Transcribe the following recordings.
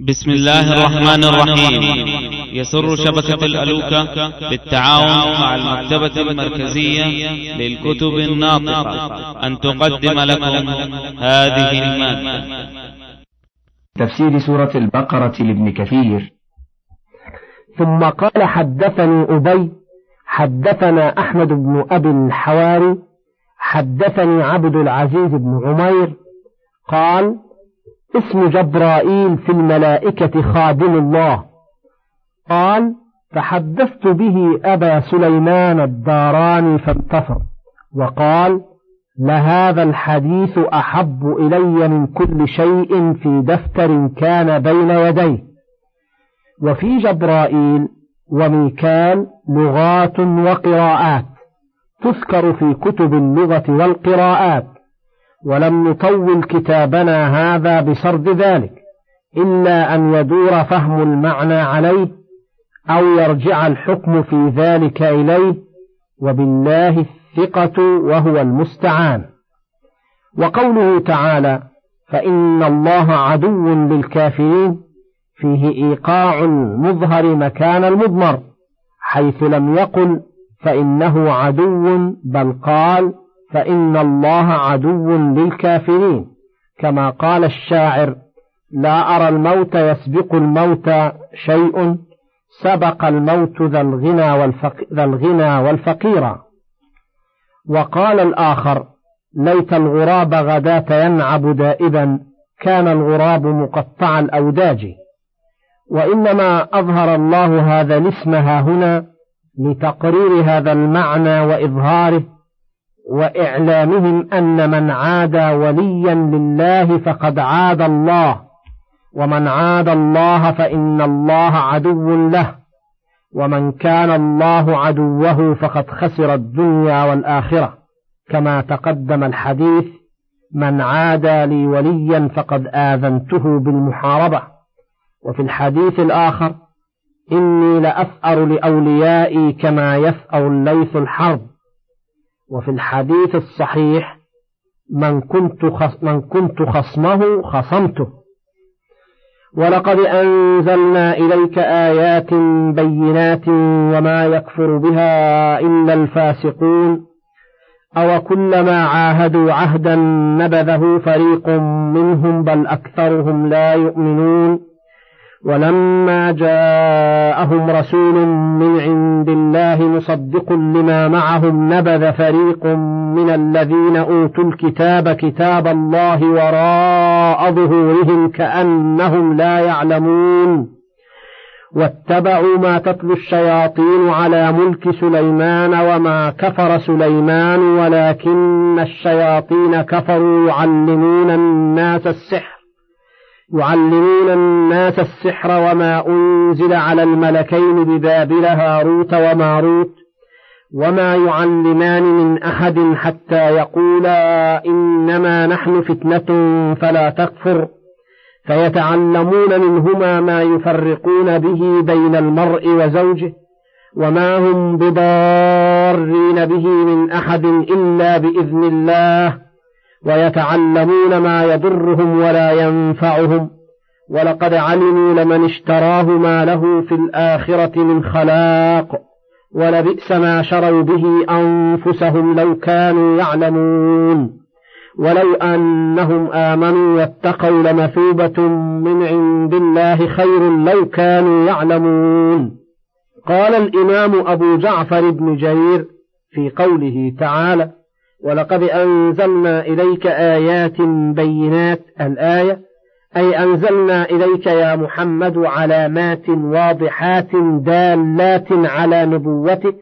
بسم الله الرحمن الرحيم. يسر شبكة الألوكة بالتعاون مع المكتبة المركزية للكتب الناطقة. أن تقدم لكم هذه المادة. تفسير سورة البقرة لابن كثير. ثم قال حدثني أبي حدثنا أحمد بن أبي الحواري حدثني عبد العزيز بن عمير قال اسم جبرائيل في الملائكة خادم الله. قال فحدثت به أبا سليمان الداراني فانتصر. وقال لهذا الحديث أحب إلي من كل شيء في دفتر كان بين يديه. وفي جبرائيل وميكال لغات وقراءات تذكر في كتب اللغة والقراءات. ولم نطول كتابنا هذا بسرد ذلك. إلا أن يدور فهم المعنى عليه أو يرجع الحكم في ذلك إليه وبالله الثقة وهو المستعان. وقوله تعالى فإن الله عدو للكافرين فيه إيقاع المظهر مكان المضمر حيث لم يقل فإنه عدو بل قال فإن الله عدو للكافرين. كما قال الشاعر لا أرى الموت يسبق الموت شيء سبق الموت ذا الغنى, والفق... ذا الغنى والفقيرا وقال الآخر ليت الغراب غداة ينعب دائبا كان الغراب مقطع الأوداج. وإنما أظهر الله هذا الاسم هنا لتقرير هذا المعنى وإظهاره. وإعلامهم أن من عادى وليا لله فقد عاد الله. ومن عاد الله فإن الله عدو له. ومن كان الله عدوه فقد خسر الدنيا والآخرة. كما تقدم الحديث من عادى لي وليا فقد آذنته بالمحاربة. وفي الحديث الآخر إني لأثأر لأوليائي كما يثأر الليث الحرب. وفي الحديث الصحيح من كنت من كنت خصمه خصمته. ولقد أنزلنا إليك آيات بينات وما يكفر بها إلا الفاسقون أو كلما عاهدوا عهدا نبذه فريق منهم بل أكثرهم لا يؤمنون ولما جاءهم رسول من عند الله مصدق لما معهم نبذ فريق من الذين أوتوا الكتاب كتاب الله وراء ظهورهم كأنهم لا يعلمون. واتبعوا ما تتلو الشياطين على ملك سليمان وما كفر سليمان ولكن الشياطين كفروا يعلمون الناس السحر. يعلمون الناس السحر وما أنزل على الملكين ببابل هاروت وماروت وما يعلمان من أحد حتى يقولا إنما نحن فتنة فلا تكفر فيتعلمون منهما ما يفرقون به بين المرء وزوجه وما هم بضارين به من أحد إلا بإذن الله ويتعلمون ما يضرهم ولا ينفعهم. ولقد علموا لمن اشتراه ما له في الآخرة من خلاق. ولبئس ما شروا به أنفسهم لو كانوا يعلمون. ولو أنهم آمنوا واتقوا لمثوبة من عند الله خير لو كانوا يعلمون. قال الإمام أبو جعفر بن جرير في قوله تعالى ولقد أنزلنا إليك آيات بينات الآية أي أنزلنا إليك يا محمد علامات واضحات دالات على نبوتك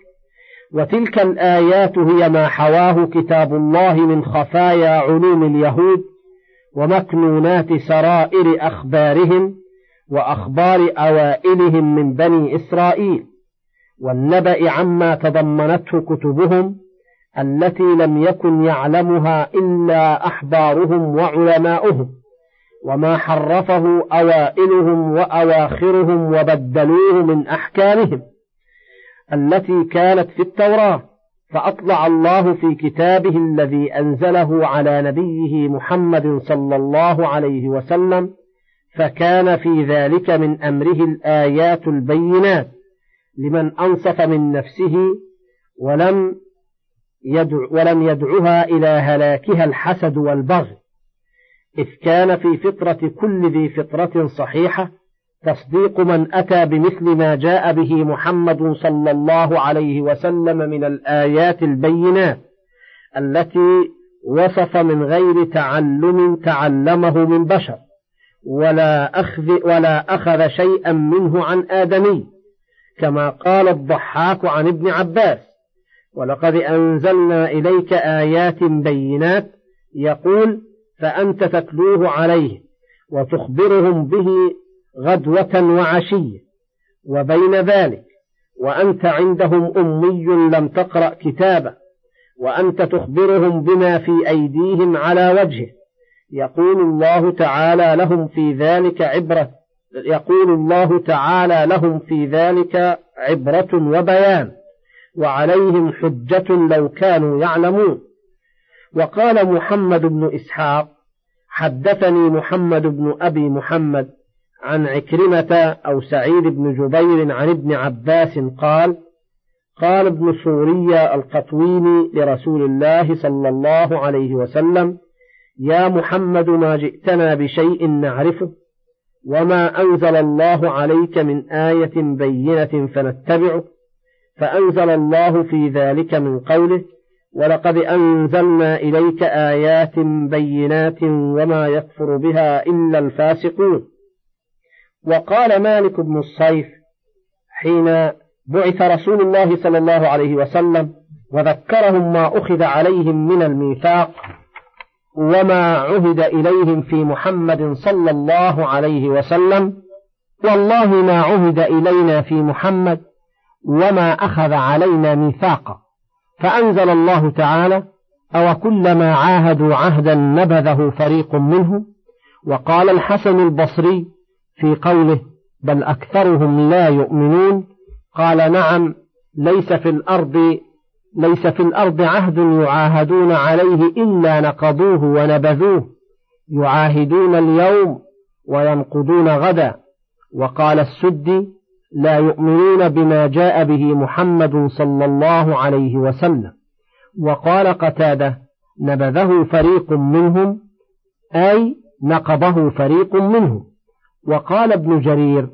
وتلك الآيات هي ما حواه كتاب الله من خفايا علوم اليهود ومكنونات سرائر أخبارهم وأخبار أوائلهم من بني إسرائيل والنبأ عما تضمنته كتبهم التي لم يكن يعلمها إلا أحبارهم وعلماؤهم وما حرفه أوائلهم وأواخرهم وبدلوه من أحكامهم التي كانت في التوراة فأطلع الله في كتابه الذي أنزله على نبيه محمد صلى الله عليه وسلم فكان في ذلك من أمره الآيات البينات لمن أنصف من نفسه ولم يدع ولم يدعها إلى هلاكها الحسد والبغي. إذ كان في فطرة كل ذي فطرة صحيحة تصديق من أتى بمثل ما جاء به محمد صلى الله عليه وسلم من الآيات البينات التي وصف من غير تعلم تعلمه من بشر ولا أخذ ولا أخذ شيئا منه عن آدمي كما قال الضحاك عن ابن عباس. ولقد أنزلنا إليك آيات بينات يقول فأنت تتلوه عليه وتخبرهم به غدوة وعشية وبين ذلك وأنت عندهم أمي لم تقرأ كتابا وأنت تخبرهم بما في أيديهم على وجهه يقول الله تعالى لهم في ذلك عبرة يقول الله تعالى لهم في ذلك عبرة وبيان وعليهم حجة لو كانوا يعلمون. وقال محمد بن إسحاق حدثني محمد بن أبي محمد عن عكرمة أو سعيد بن جبير عن ابن عباس قال قال ابن سوريا القطويني لرسول الله صلى الله عليه وسلم يا محمد ما جئتنا بشيء نعرفه وما أنزل الله عليك من آية بينة فنتبعه. فأنزل الله في ذلك من قوله ولقد أنزلنا إليك آيات بينات وما يكفر بها إلا الفاسقون. وقال مالك بن الصيف حين بعث رسول الله صلى الله عليه وسلم وذكرهم ما أخذ عليهم من الميثاق وما عهد إليهم في محمد صلى الله عليه وسلم والله ما عهد إلينا في محمد وما أخذ علينا ميثاقا. فأنزل الله تعالى أو كلما عاهدوا عهدا نبذه فريق منهم وقال الحسن البصري في قوله بل أكثرهم لا يؤمنون. قال نعم ليس في الأرض ليس في الأرض عهد يعاهدون عليه إلا نقضوه ونبذوه. يعاهدون اليوم وينقضون غدا. وقال السدي لا يؤمنون بما جاء به محمد صلى الله عليه وسلم. وقال قتادة نبذه فريق منهم أي نقضه فريق منهم. وقال ابن جرير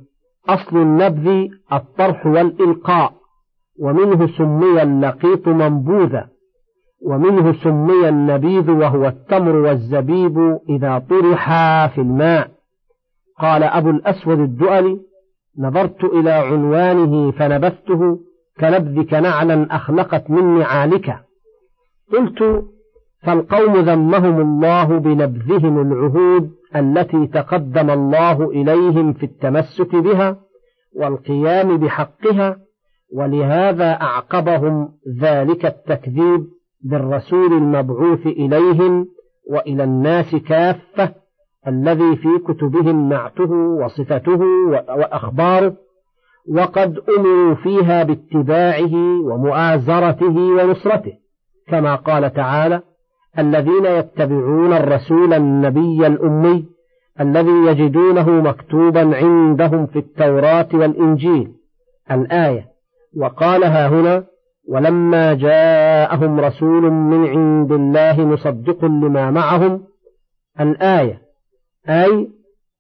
أصل النبذ الطرح والإلقاء ومنه سمي اللقيط منبوذا ومنه سمي النبيذ وهو التمر والزبيب إذا طرحا في الماء. قال أبو الأسود الدؤلي نظرت إلى عنوانه فنبذته كنبذك نعلا أخلقت من نعالك. قلت فالقوم ذمهم الله بنبذهم العهود التي تقدم الله إليهم في التمسك بها والقيام بحقها ولهذا أعقبهم ذلك التكذيب بالرسول المبعوث إليهم وإلى الناس كافة الذي في كتبهم نعته وصفته وأخباره وقد أمروا فيها باتباعه ومؤازرته ونصرته كما قال تعالى الذين يتبعون الرسول النبي الأمي الذي يجدونه مكتوبا عندهم في التوراة والإنجيل الآية. وقالها هنا ولما جاءهم رسول من عند الله مصدق لما معهم الآية. أي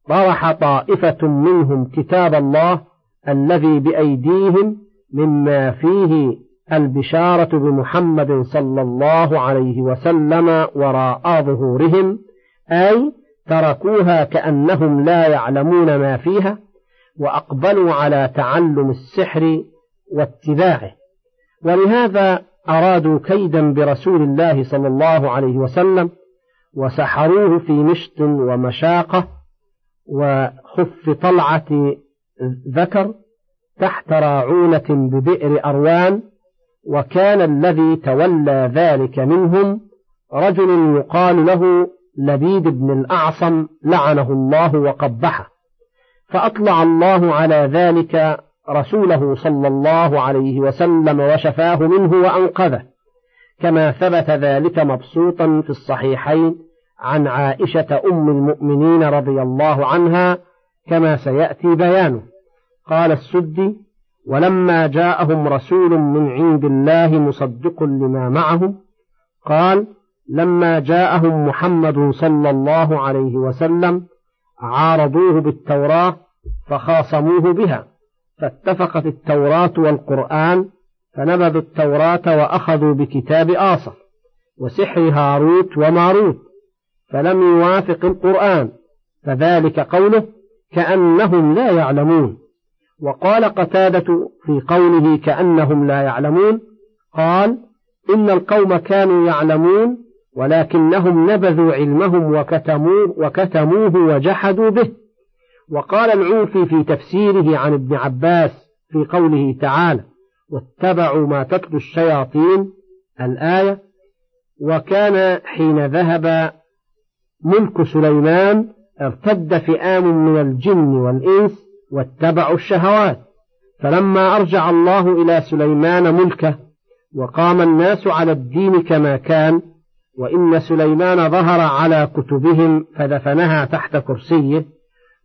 طرح طائفة منهم كتاب الله الذي بأيديهم مما فيه البشارة بمحمد صلى الله عليه وسلم وراء ظهورهم أي تركوها كأنهم لا يعلمون ما فيها وأقبلوا على تعلم السحر واتباعه. ولهذا أرادوا كيدا برسول الله صلى الله عليه وسلم وسحروه في مشط ومشاقة وخف طلعة ذكر تحت راعونة ببئر أروان وكان الذي تولى ذلك منهم رجل يقال له لبيد بن الأعصم لعنه الله وقبحه. فأطلع الله على ذلك رسوله صلى الله عليه وسلم وشفاه منه وأنقذه. كما ثبت ذلك مبسوطا في الصحيحين عن عائشة أم المؤمنين رضي الله عنها كما سيأتي بيانه. قال السدي ولما جاءهم رسول من عند الله مصدق لما معهم قال لما جاءهم محمد صلى الله عليه وسلم عارضوه بالتوراة فخاصموه بها فاتفقت التوراة والقرآن فنبذوا التوراة وأخذوا بكتاب آصر وسحر هاروت وماروت فلم يوافق القرآن فذلك قوله كأنهم لا يعلمون. وقال قتادة في قوله كأنهم لا يعلمون قال إن القوم كانوا يعلمون ولكنهم نبذوا علمهم وكتموه, وكتموه وجحدوا به. وقال العوفي في تفسيره عن ابن عباس في قوله تعالى واتبعوا ما تتلو الشياطين الآية وكان حين ذهب ملك سليمان ارتد فئام من الجن والإنس واتبعوا الشهوات. فلما أرجع الله إلى سليمان ملكه وقام الناس على الدين كما كان وإن سليمان ظهر على كتبهم فدفنها تحت كرسيه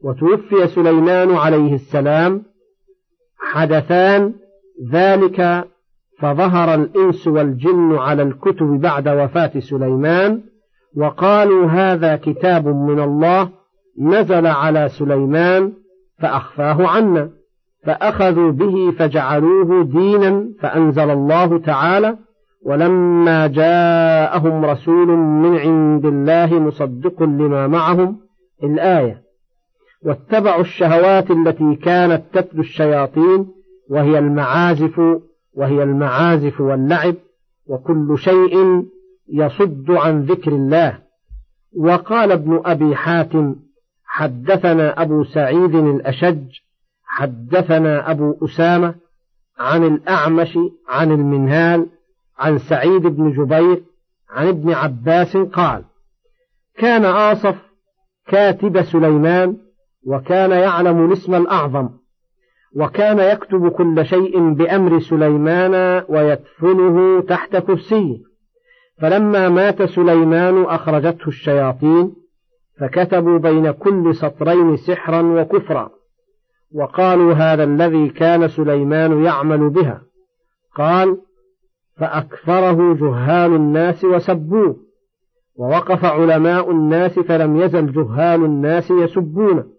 وتوفي سليمان عليه السلام حدثان ذلك فظهر الإنس والجن على الكتب بعد وفاة سليمان وقالوا هذا كتاب من الله نزل على سليمان فأخفاه عنا فأخذوا به فجعلوه دينا فأنزل الله تعالى ولما جاءهم رسول من عند الله مصدق لما معهم الآية. واتبعوا الشهوات التي كانت تتلو الشياطين وهي المعازف وهي المعازف واللعب وكل شيء يصد عن ذكر الله. وقال ابن أبي حاتم حدثنا أبو سعيد الأشج حدثنا أبو أسامة عن الأعمش عن المنهال عن سعيد بن جبير عن ابن عباس قال كان آصف كاتب سليمان وكان يعلم الاسم الأعظم. وكان يكتب كل شيء بأمر سليمان ويدفنه تحت كرسيه. فلما مات سليمان أخرجته الشياطين فكتبوا بين كل سطرين سحرا وكفرا. وقالوا هذا الذي كان سليمان يعمل بها. قال فأكفره جهال الناس وسبوه. ووقف علماء الناس فلم يزل جهال الناس يسبونه.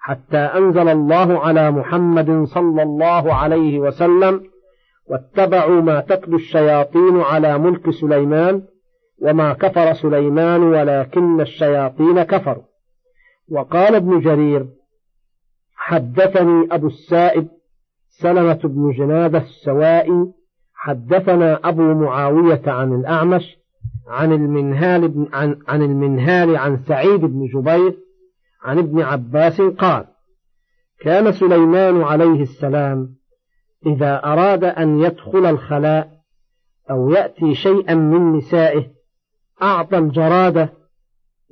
حتى أنزل الله على محمد صلى الله عليه وسلم واتبعوا ما تتلو الشياطين على ملك سليمان وما كفر سليمان ولكن الشياطين كفروا. وقال ابن جرير حدثني أبو السائب سلمة بن جنادة السوائي حدثنا أبو معاوية عن الأعمش عن المنهال عن, عن المنهال عن سعيد بن جبير عن ابن عباس قال كان سليمان عليه السلام إذا أراد أن يدخل الخلاء أو يأتي شيئا من نسائه أعطى الجرادة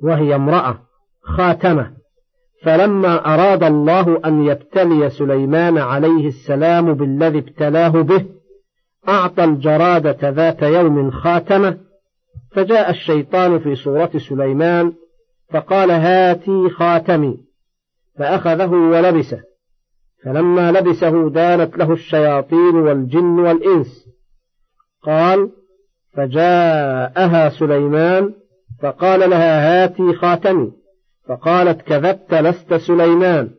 وهي امرأة خاتمة. فلما أراد الله أن يبتلي سليمان عليه السلام بالذي ابتلاه به أعطى الجرادة ذات يوم خاتمة فجاء الشيطان في صورة سليمان فقال هاتي خاتمي. فأخذه ولبسه. فلما لبسه دانت له الشياطين والجن والإنس. قال فجاءها سليمان فقال لها هاتي خاتمي. فقالت كذبت لست سليمان.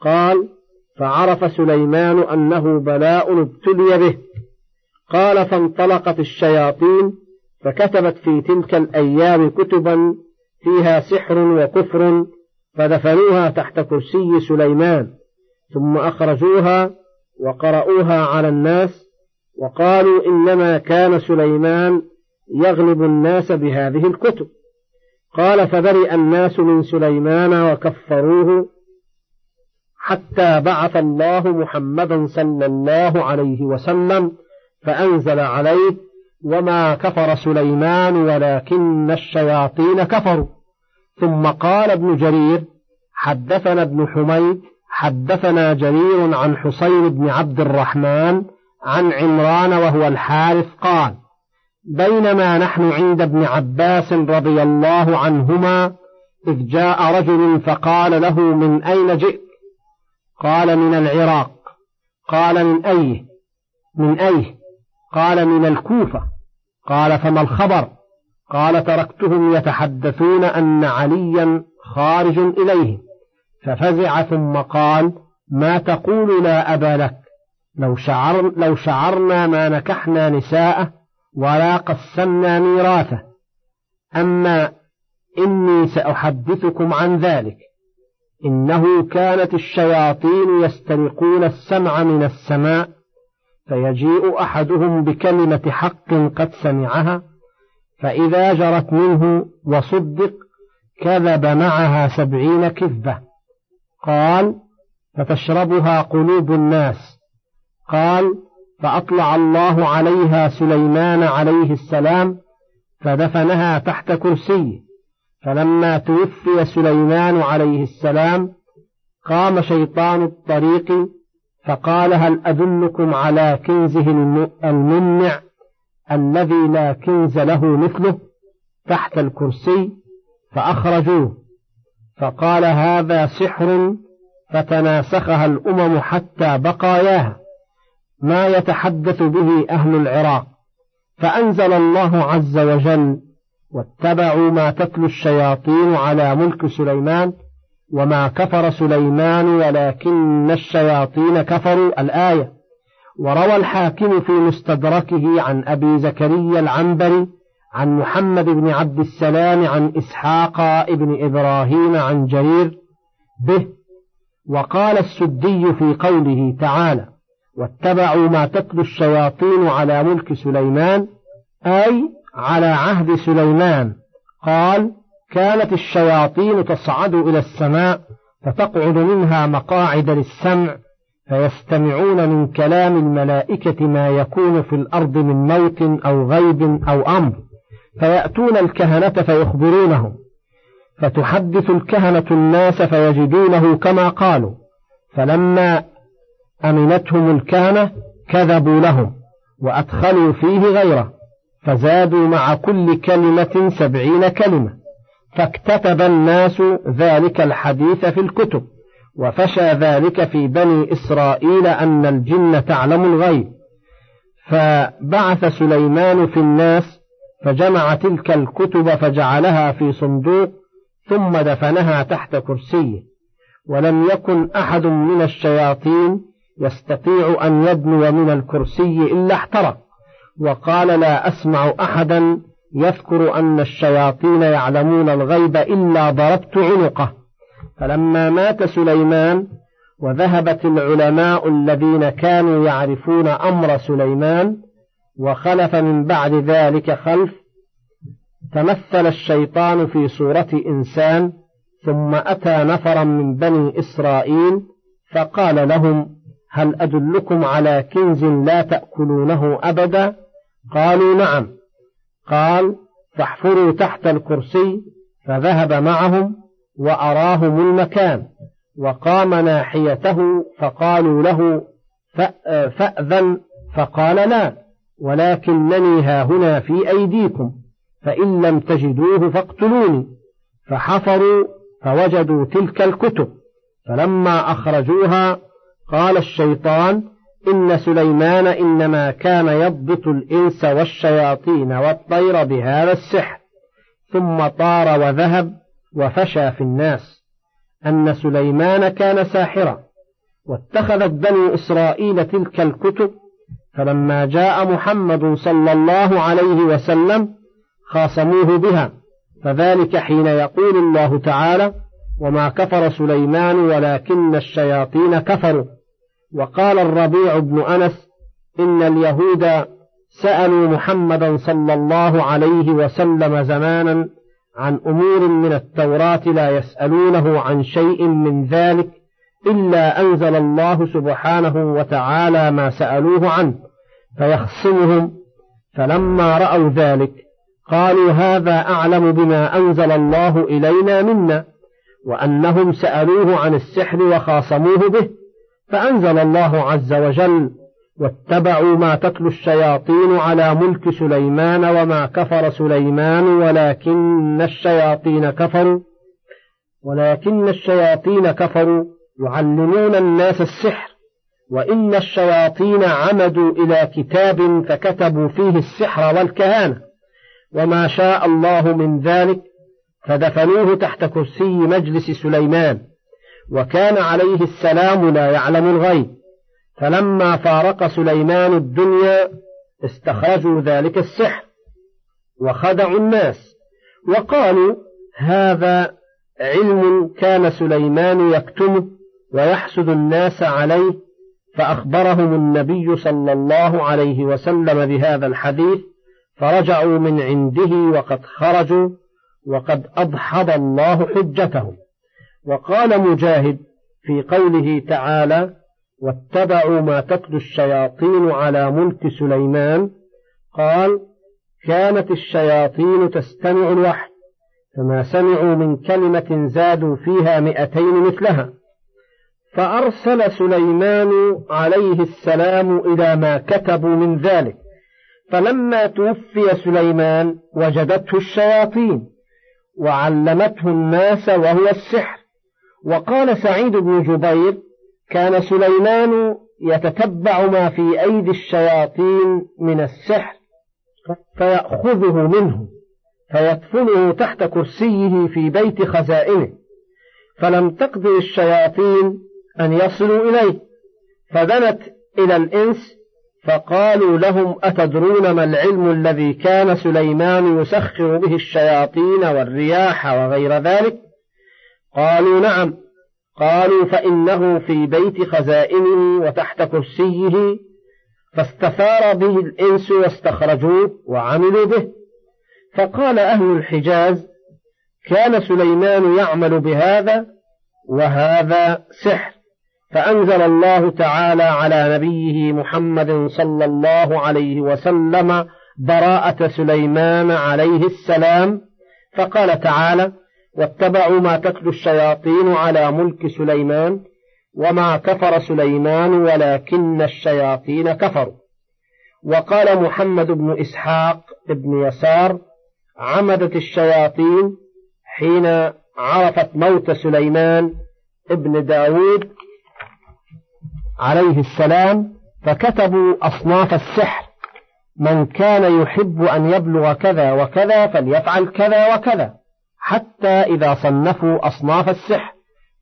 قال فعرف سليمان أنه بلاء ابتلي به. قال فانطلقت الشياطين فكتبت في تلك الأيام كتبا فيها سحر وكفر فدفنوها تحت كرسي سليمان ثم أخرجوها وقرأوها على الناس وقالوا إنما كان سليمان يغلب الناس بهذه الكتب. قال فبرئ الناس من سليمان وكفروه حتى بعث الله محمدا صلى الله عليه وسلم فأنزل عليه وما كفر سليمان ولكن الشياطين كفروا. ثم قال ابن جرير حدثنا ابن حميد حدثنا جرير عن حسين بن عبد الرحمن عن عمران وهو الحارث قال بينما نحن عند ابن عباس رضي الله عنهما إذ جاء رجل فقال له من أين جئت؟ قال من العراق. قال من أيه؟ من أيه؟ قال من الكوفة. قال فما الخبر؟ قال تركتهم يتحدثون أن عليا خارج إليه. ففزع ثم قال ما تقول لا أبا لك؟ لو, شعر لو شعرنا ما نكحنا نساءه ولا قسمنا ميراثه. أما إني سأحدثكم عن ذلك. إنه كانت الشياطين يسترقون السمع من السماء فيجيء أحدهم بكلمة حق قد سمعها فإذا جرت منه وصدق كذب معها سبعين كذبة. قال فتشربها قلوب الناس. قال فأطلع الله عليها سليمان عليه السلام فدفنها تحت كرسي فلما توفي سليمان عليه السلام قام شيطان الطريق فقال هل أدلكم على كنزه المنع الذي لا كنز له مثله تحت الكرسي فأخرجوه. فقال هذا سحر فتناسخها الأمم حتى بقاياها. ما يتحدث به أهل العراق. فأنزل الله عز وجل واتبعوا ما تتلو الشياطين على ملك سليمان وما كفر سليمان ولكن الشياطين كفروا. الآية وروى الحاكم في مستدركه عن أبي زكريا العنبري عن محمد بن عبد السلام عن إسحاق ابن إبراهيم عن جرير به وقال السدي في قوله تعالى واتبعوا ما تتلو الشياطين على ملك سليمان أي على عهد سليمان. قال كانت الشياطين تصعد إلى السماء فتقعد منها مقاعد للسمع فيستمعون من كلام الملائكة ما يكون في الأرض من موت أو غيب أو أمر. فيأتون الكهنة فيخبرونهم. فتحدث الكهنة الناس فيجدونه كما قالوا. فلما أمنتهم الكهنة كذبوا لهم وأدخلوا فيه غيره. فزادوا مع كل كلمة سبعين كلمة. فاكتتب الناس ذلك الحديث في الكتب. وفشى ذلك في بني إسرائيل أن الجن تعلم الغيب. فبعث سليمان في الناس فجمع تلك الكتب فجعلها في صندوق ثم دفنها تحت كرسيه. ولم يكن أحد من الشياطين يستطيع أن يدنو من الكرسي إلا احترق. وقال لا أسمع أحدا يذكر أن الشياطين يعلمون الغيب إلا ضربت عنقه. فلما مات سليمان وذهبت العلماء الذين كانوا يعرفون أمر سليمان وخلف من بعد ذلك خلف تمثل الشيطان في صورة إنسان ثم أتى نفرا من بني إسرائيل فقال لهم هل أدلكم على كنز لا تأكلونه أبدا؟ قالوا نعم. قال فاحفروا تحت الكرسي. فذهب معهم وأراهم المكان وقام ناحيته فقالوا له فأذن. فقال لا ولكنني ها هنا في أيديكم فإن لم تجدوه فاقتلوني. فحفروا فوجدوا تلك الكتب فلما أخرجوها قال الشيطان إن سليمان إنما كان يضبط الإنس والشياطين والطير بهذا السحر. ثم طار وذهب وفشى في الناس أن سليمان كان ساحرا واتخذت بنو إسرائيل تلك الكتب فلما جاء محمد صلى الله عليه وسلم خاصموه بها فذلك حين يقول الله تعالى وما كفر سليمان ولكن الشياطين كفروا وقال الربيع بن أنس إن اليهود سألوا محمدا صلى الله عليه وسلم زمانا عن أمور من التوراة لا يسألونه عن شيء من ذلك إلا أنزل الله سبحانه وتعالى ما سألوه عنه فيخصمهم. فلما رأوا ذلك قالوا هذا أعلم بما أنزل الله إلينا منا وأنهم سألوه عن السحر وخاصموه به فأنزل الله عز وجل واتبعوا ما تتلو الشياطين على ملك سليمان وما كفر سليمان ولكن الشياطين كفروا ولكن الشياطين كفروا. يعلمون الناس السحر وإن الشياطين عمدوا إلى كتاب فكتبوا فيه السحر والكهانة. وما شاء الله من ذلك فدفنوه تحت كرسي مجلس سليمان وكان عليه السلام لا يعلم الغيب. فلما فارق سليمان الدنيا استخرجوا ذلك السحر وخدعوا الناس وقالوا هذا علم كان سليمان يكتمه ويحسد الناس عليه فأخبرهم النبي صلى الله عليه وسلم بهذا الحديث فرجعوا من عنده وقد خرجوا وقد أضحض الله حجتهم. وقال مجاهد في قوله تعالى واتبعوا ما تتلو الشياطين على ملك سليمان. قال كانت الشياطين تستمع الوحي فما سمعوا من كلمة زادوا فيها مئتين مثلها. فأرسل سليمان عليه السلام إلى ما كتبوا من ذلك. فلما توفي سليمان وجدته الشياطين وعلمته الناس وهو السحر. وقال سعيد بن جبير كان سليمان يتتبع ما في أيدي الشياطين من السحر فيأخذه منه فيدفنه تحت كرسيه في بيت خزائنه. فلم تقدر الشياطين أن يصلوا إليه فدنت إلى الإنس فقالوا لهم أتدرون ما العلم الذي كان سليمان يسخر به الشياطين والرياح وغير ذلك؟ قالوا نعم. قالوا فإنه في بيت خزائنه وتحت كرسيه فاستثار به الإنس واستخرجوه وعملوا به. فقال أهل الحجاز كان سليمان يعمل بهذا وهذا سحر فأنزل الله تعالى على نبيه محمد صلى الله عليه وسلم براءة سليمان عليه السلام فقال تعالى واتبعوا ما تتلو الشياطين على ملك سليمان وما كفر سليمان ولكن الشياطين كفروا. وقال محمد بن إسحاق بن يسار عمدت الشياطين حين عرفت موت سليمان ابن داود عليه السلام فكتبوا أصناف السحر من كان يحب أن يبلغ كذا وكذا فليفعل كذا وكذا. حتى إذا صنفوا أصناف السحر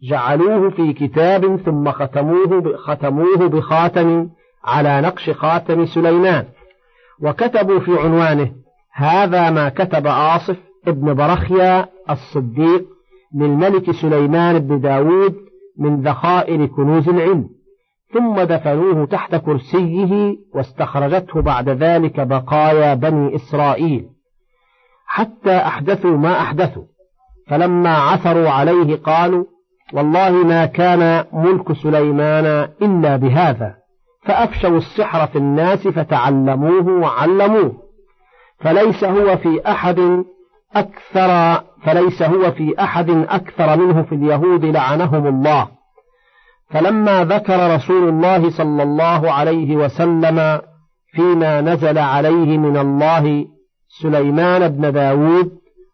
جعلوه في كتاب ثم ختموه ختموه بخاتم على نقش خاتم سليمان. وكتبوا في عنوانه هذا ما كتب آصف ابن برخيا الصديق للملك سليمان بن داود من ذخائر كنوز العلم. ثم دفنوه تحت كرسيه واستخرجته بعد ذلك بقايا بني إسرائيل. حتى أحدثوا ما أحدثوا. فلما عثروا عليه قالوا والله ما كان ملك سليمان إلا بهذا. فأفشوا السحر في الناس فتعلموه وعلموه. فليس هو في أحد أكثر فليس هو في أحد أكثر منه في اليهود لعنهم الله. فلما ذكر رسول الله صلى الله عليه وسلم فيما نزل عليه من الله سليمان بن داود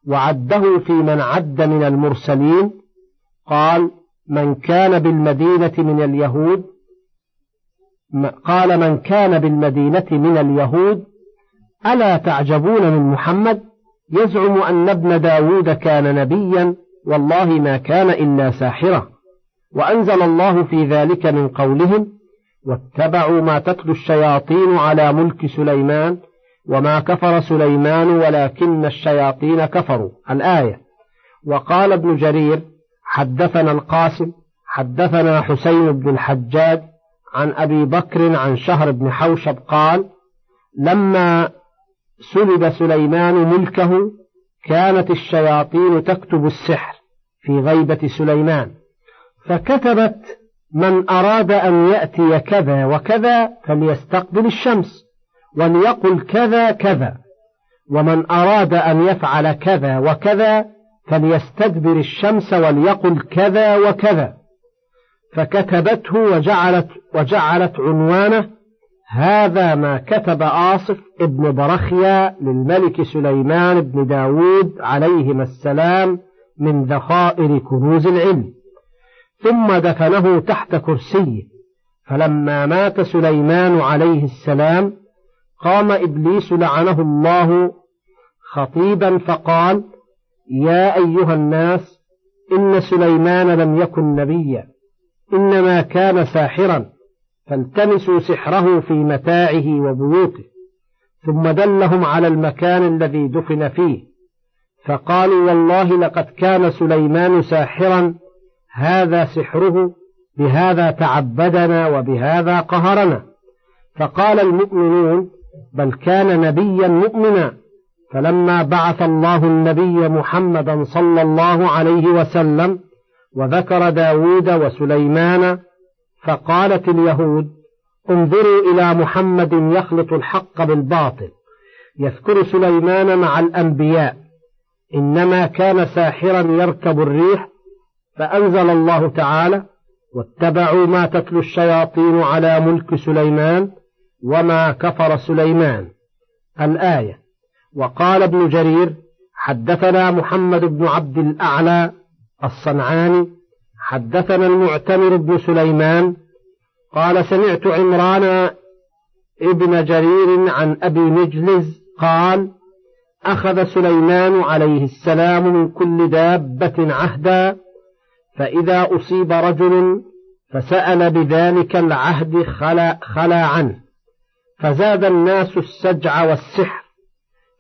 وعده في من عد من المرسلين قال من كان بالمدينة من اليهود قال من كان بالمدينة من اليهود ألا تعجبون من محمد؟ يزعم أن ابن داود كان نبيا والله ما كان إلا ساحرة وأنزل الله في ذلك من قولهم واتبعوا ما تتلو الشياطين على ملك سليمان وما كفر سليمان ولكن الشياطين كفروا. الآية وقال ابن جرير حدثنا القاسم حدثنا حسين بن الحجاج عن أبي بكر عن شهر بن حوشب قال لما سلب سليمان ملكه كانت الشياطين تكتب السحر في غيبة سليمان. فكتبت من أراد أن يأتي كذا وكذا فليستقبل الشمس. وليقل كذا كذا ومن أراد أن يفعل كذا وكذا فليستدبر الشمس وليقل كذا وكذا فكتبته وجعلت وجعلت عنوانه هذا ما كتب آصف ابن برخيا للملك سليمان بن داود عليهما السلام من ذخائر كنوز العلم ثم دفنه تحت كرسيه فلما مات سليمان عليه السلام قام إبليس لعنه الله خطيبا فقال يا أيها الناس إن سليمان لم يكن نبيا إنما كان ساحرا فالتمسوا سحره في متاعه وبيوته ثم دلهم على المكان الذي دفن فيه فقالوا والله لقد كان سليمان ساحرا هذا سحره بهذا تعبدنا وبهذا قهرنا. فقال المؤمنون بل كان نبيا مؤمنا فلما بعث الله النبي محمدا صلى الله عليه وسلم وذكر داود وسليمان فقالت اليهود انظروا إلى محمد يخلط الحق بالباطل يذكر سليمان مع الأنبياء إنما كان ساحرا يركب الريح فأنزل الله تعالى واتبعوا ما تتلو الشياطين على ملك سليمان وما كفر سليمان. الآية وقال ابن جرير حدثنا محمد بن عبد الأعلى الصنعاني حدثنا المعتمر بن سليمان قال سمعت عمران ابن جرير عن أبي مجلز قال أخذ سليمان عليه السلام من كل دابة عهدا فإذا أصيب رجل فسأل بذلك العهد خلا, خلا عنه. فزاد الناس السجع والسحر.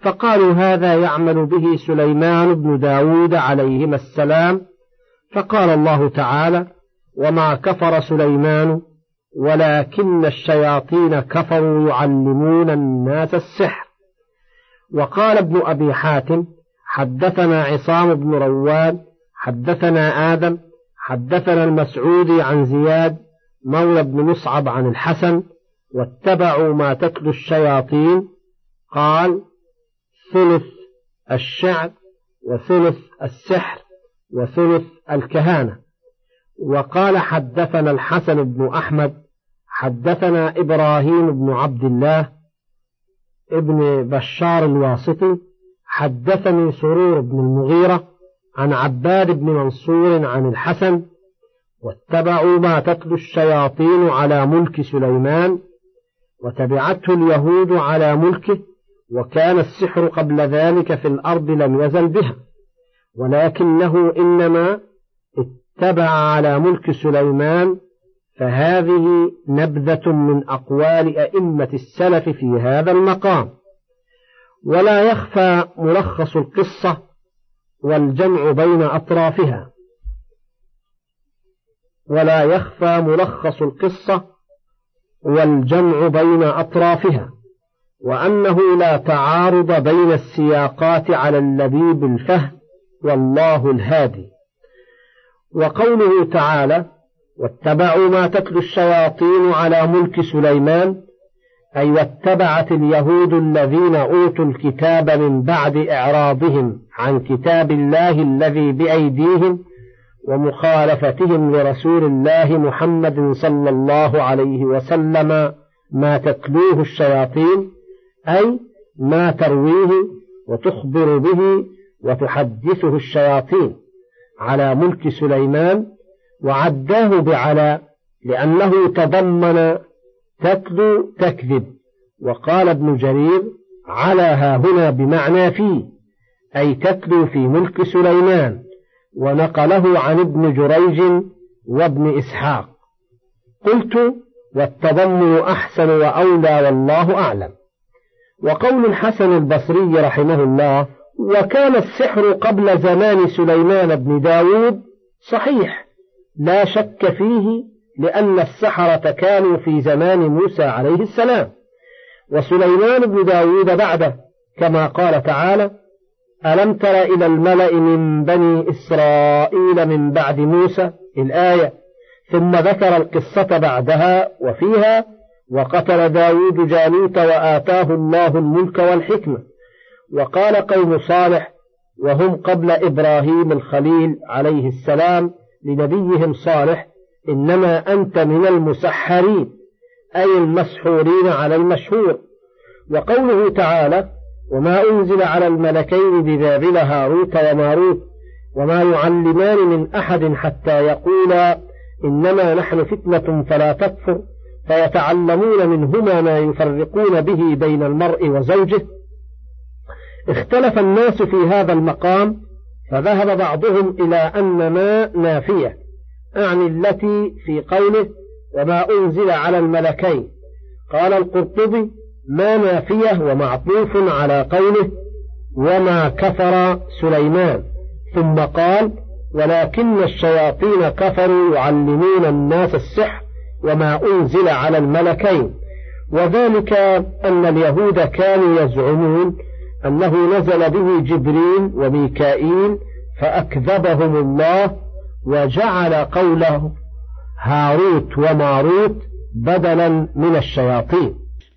فقالوا هذا يعمل به سليمان بن داود عليهما السلام. فقال الله تعالى وما كفر سليمان ولكن الشياطين كفروا يعلمون الناس السحر. وقال ابن أبي حاتم حدثنا عصام بن رواد حدثنا آدم حدثنا المسعودي عن زياد مولى بن مصعب عن الحسن واتبعوا ما تتلو الشياطين. قال ثلث الشعر وثلث السحر وثلث الكهانة. وقال حدثنا الحسن بن أحمد حدثنا إبراهيم بن عبد الله ابن بشار الواسطي حدثني سرور بن المغيرة عن عباد بن منصور عن الحسن واتبعوا ما تتلو الشياطين على ملك سليمان وتبعته اليهود على ملكه وكان السحر قبل ذلك في الأرض لم يزل بها. ولكنه إنما اتبع على ملك سليمان فهذه نبذة من أقوال أئمة السلف في هذا المقام. ولا يخفى ملخص القصة والجمع بين أطرافها. ولا يخفى ملخص القصة والجمع بين أطرافها وأنه لا تعارض بين السياقات على اللبيب الفهم والله الهادي. وقوله تعالى واتبعوا ما تتلو الشياطين على ملك سليمان أي واتبعت اليهود الذين أوتوا الكتاب من بعد إعراضهم عن كتاب الله الذي بأيديهم ومخالفتهم لرسول الله محمد صلى الله عليه وسلم ما تتلوه الشياطين أي ما ترويه وتخبر به وتحدثه الشياطين على ملك سليمان وعداه بعلى لأنه تضمن تتلو تكذب. وقال ابن جرير على ها هنا بمعنى في أي تتلو في ملك سليمان. ونقله عن ابن جريج وابن إسحاق. قلت والتضمن أحسن وأولى والله أعلم. وقول الحسن البصري رحمه الله وكان السحر قبل زمان سليمان بن داود صحيح. لا شك فيه لأن السحرة كانوا في زمان موسى عليه السلام. وسليمان بن داود بعده كما قال تعالى ألم تر إلى الملأ من بني إسرائيل من بعد موسى؟ الآية. ثم ذكر القصة بعدها وفيها وقتل داود جالوت وآتاه الله الملك والحكمة. وقال قوم صالح وهم قبل إبراهيم الخليل عليه السلام لنبيهم صالح إنما أنت من المسحرين أي المسحورين على المشهور. وقوله تعالى وما أنزل على الملكين ببابل هاروت وماروت وما يعلمان من أحد حتى يقولا إنما نحن فتنة فلا تكفر فيتعلمون منهما ما يفرقون به بين المرء وزوجه. اختلف الناس في هذا المقام فذهب بعضهم إلى أن ما نافية أعني التي في قوله وما أنزل على الملكين. قال القرطبي ما نافية ومعطوف على قوله وما كفر سليمان. ثم قال ولكن الشياطين كفروا يعلمون الناس السحر وما أنزل على الملكين. وذلك أن اليهود كانوا يزعمون أنه نزل به جبريل وميكائيل فأكذبهم الله وجعل قوله هاروت وماروت بدلا من الشياطين.